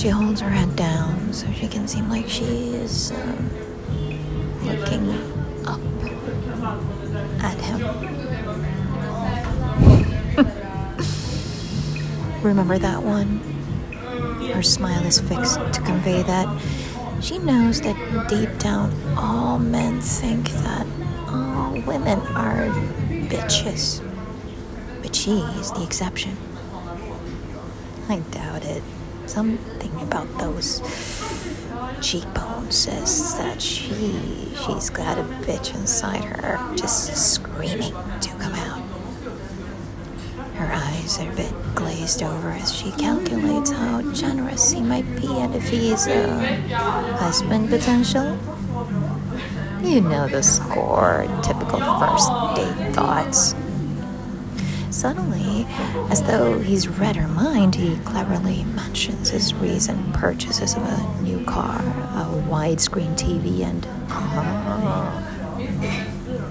She holds her head down so she can seem like she is uh, looking up at him. Remember that one? Her smile is fixed to convey that she knows that deep down all men think that all women are bitches. But she is the exception. I doubt it. Something about those cheekbones says that she she's got a bitch inside her just screaming to come out. Her eyes are a bit glazed over as she calculates how generous he might be and if he's a husband potential. You know the score, typical first date thoughts. Suddenly, as though he's read her mind, he cleverly mentions his recent purchases of a new car, a widescreen TV, and oh,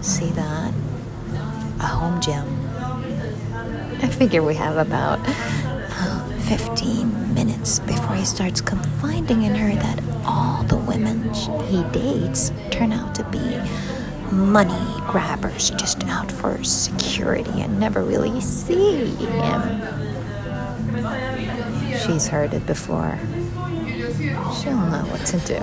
see that? A home gym. I figure we have about uh, 15 minutes before he starts confiding in her that all the women he dates turn out to be money grabbers just out for security and never really see him. She's heard it before. She'll know what to do.